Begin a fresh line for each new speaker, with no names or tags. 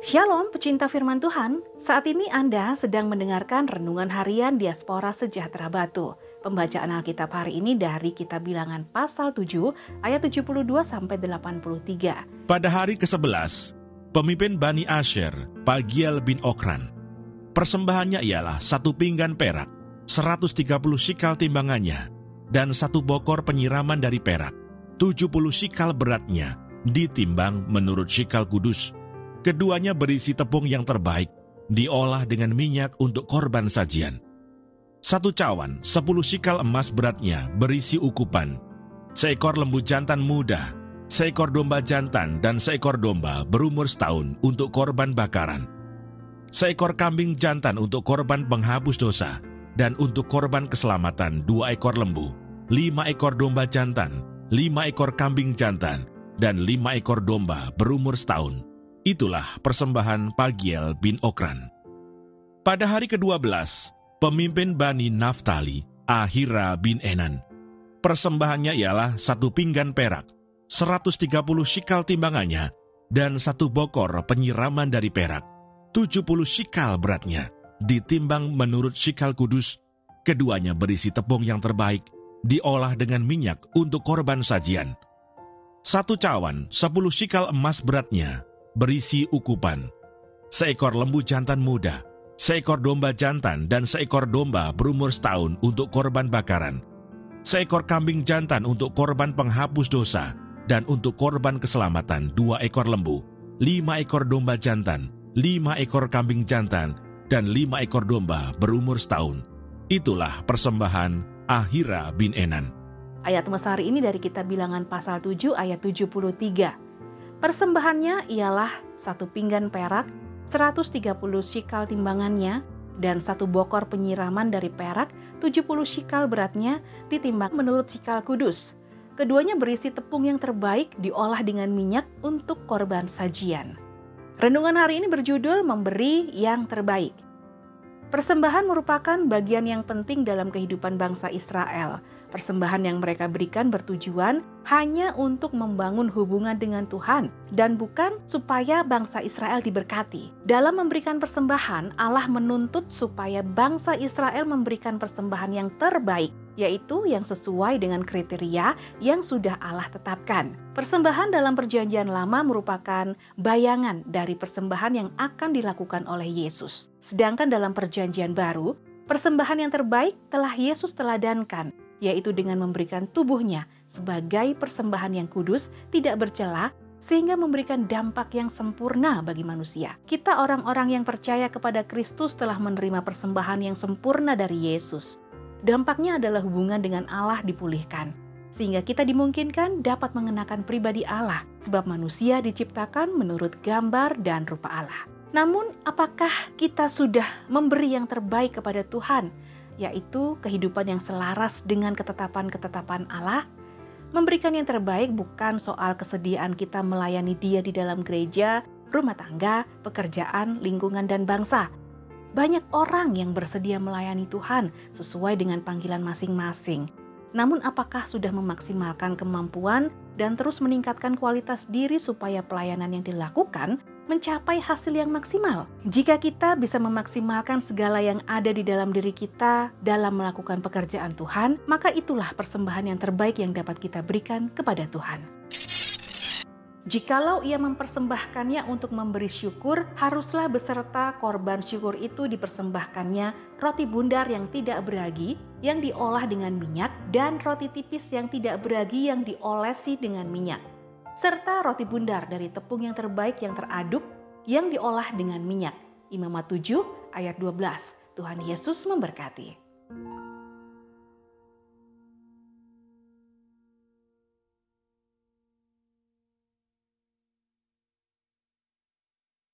Shalom pecinta firman Tuhan, saat ini Anda sedang mendengarkan Renungan Harian Diaspora Sejahtera Batu. Pembacaan Alkitab hari ini dari Kitab Bilangan pasal 7 ayat 72 sampai 83.
Pada hari ke-11, pemimpin Bani Asher, Pagiel bin Okran. Persembahannya ialah satu pinggan perak, 130 sikal timbangannya, dan satu bokor penyiraman dari perak, 70 sikal beratnya, ditimbang menurut sikal kudus Keduanya berisi tepung yang terbaik, diolah dengan minyak untuk korban sajian. Satu cawan, sepuluh sikal emas beratnya, berisi ukupan. Seekor lembu jantan muda, seekor domba jantan, dan seekor domba berumur setahun untuk korban bakaran. Seekor kambing jantan untuk korban penghapus dosa, dan untuk korban keselamatan dua ekor lembu, lima ekor domba jantan, lima ekor kambing jantan, dan lima ekor domba berumur setahun Itulah persembahan Pagiel bin Okran. Pada hari ke-12, pemimpin Bani Naftali, Ahira bin Enan. Persembahannya ialah satu pinggan perak, 130 sikal timbangannya, dan satu bokor penyiraman dari perak, 70 sikal beratnya, ditimbang menurut sikal kudus. Keduanya berisi tepung yang terbaik, diolah dengan minyak untuk korban sajian. Satu cawan, sepuluh sikal emas beratnya, berisi ukupan, seekor lembu jantan muda, seekor domba jantan dan seekor domba berumur setahun untuk korban bakaran, seekor kambing jantan untuk korban penghapus dosa, dan untuk korban keselamatan dua ekor lembu, lima ekor domba jantan, lima ekor kambing jantan, dan lima ekor domba berumur setahun. Itulah persembahan Ahira bin Enan.
Ayat Mesari ini dari kitab bilangan pasal 7 ayat 73. Persembahannya ialah satu pinggan perak, 130 sikal timbangannya, dan satu bokor penyiraman dari perak, 70 sikal beratnya, ditimbang menurut sikal kudus. Keduanya berisi tepung yang terbaik diolah dengan minyak untuk korban sajian. Renungan hari ini berjudul Memberi yang Terbaik. Persembahan merupakan bagian yang penting dalam kehidupan bangsa Israel. Persembahan yang mereka berikan bertujuan hanya untuk membangun hubungan dengan Tuhan dan bukan supaya bangsa Israel diberkati. Dalam memberikan persembahan, Allah menuntut supaya bangsa Israel memberikan persembahan yang terbaik, yaitu yang sesuai dengan kriteria yang sudah Allah tetapkan. Persembahan dalam Perjanjian Lama merupakan bayangan dari persembahan yang akan dilakukan oleh Yesus. Sedangkan dalam Perjanjian Baru, persembahan yang terbaik telah Yesus teladankan yaitu dengan memberikan tubuhnya sebagai persembahan yang kudus, tidak bercela, sehingga memberikan dampak yang sempurna bagi manusia. Kita orang-orang yang percaya kepada Kristus telah menerima persembahan yang sempurna dari Yesus. Dampaknya adalah hubungan dengan Allah dipulihkan, sehingga kita dimungkinkan dapat mengenakan pribadi Allah, sebab manusia diciptakan menurut gambar dan rupa Allah. Namun, apakah kita sudah memberi yang terbaik kepada Tuhan? Yaitu kehidupan yang selaras dengan ketetapan-ketetapan Allah. Memberikan yang terbaik bukan soal kesediaan kita melayani Dia di dalam gereja, rumah tangga, pekerjaan, lingkungan, dan bangsa. Banyak orang yang bersedia melayani Tuhan sesuai dengan panggilan masing-masing. Namun, apakah sudah memaksimalkan kemampuan dan terus meningkatkan kualitas diri supaya pelayanan yang dilakukan mencapai hasil yang maksimal. Jika kita bisa memaksimalkan segala yang ada di dalam diri kita dalam melakukan pekerjaan Tuhan, maka itulah persembahan yang terbaik yang dapat kita berikan kepada Tuhan. Jikalau ia mempersembahkannya untuk memberi syukur, haruslah beserta korban syukur itu dipersembahkannya roti bundar yang tidak beragi, yang diolah dengan minyak, dan roti tipis yang tidak beragi yang diolesi dengan minyak serta roti bundar dari tepung yang terbaik yang teraduk yang diolah dengan minyak. Imamat 7 ayat 12. Tuhan Yesus memberkati.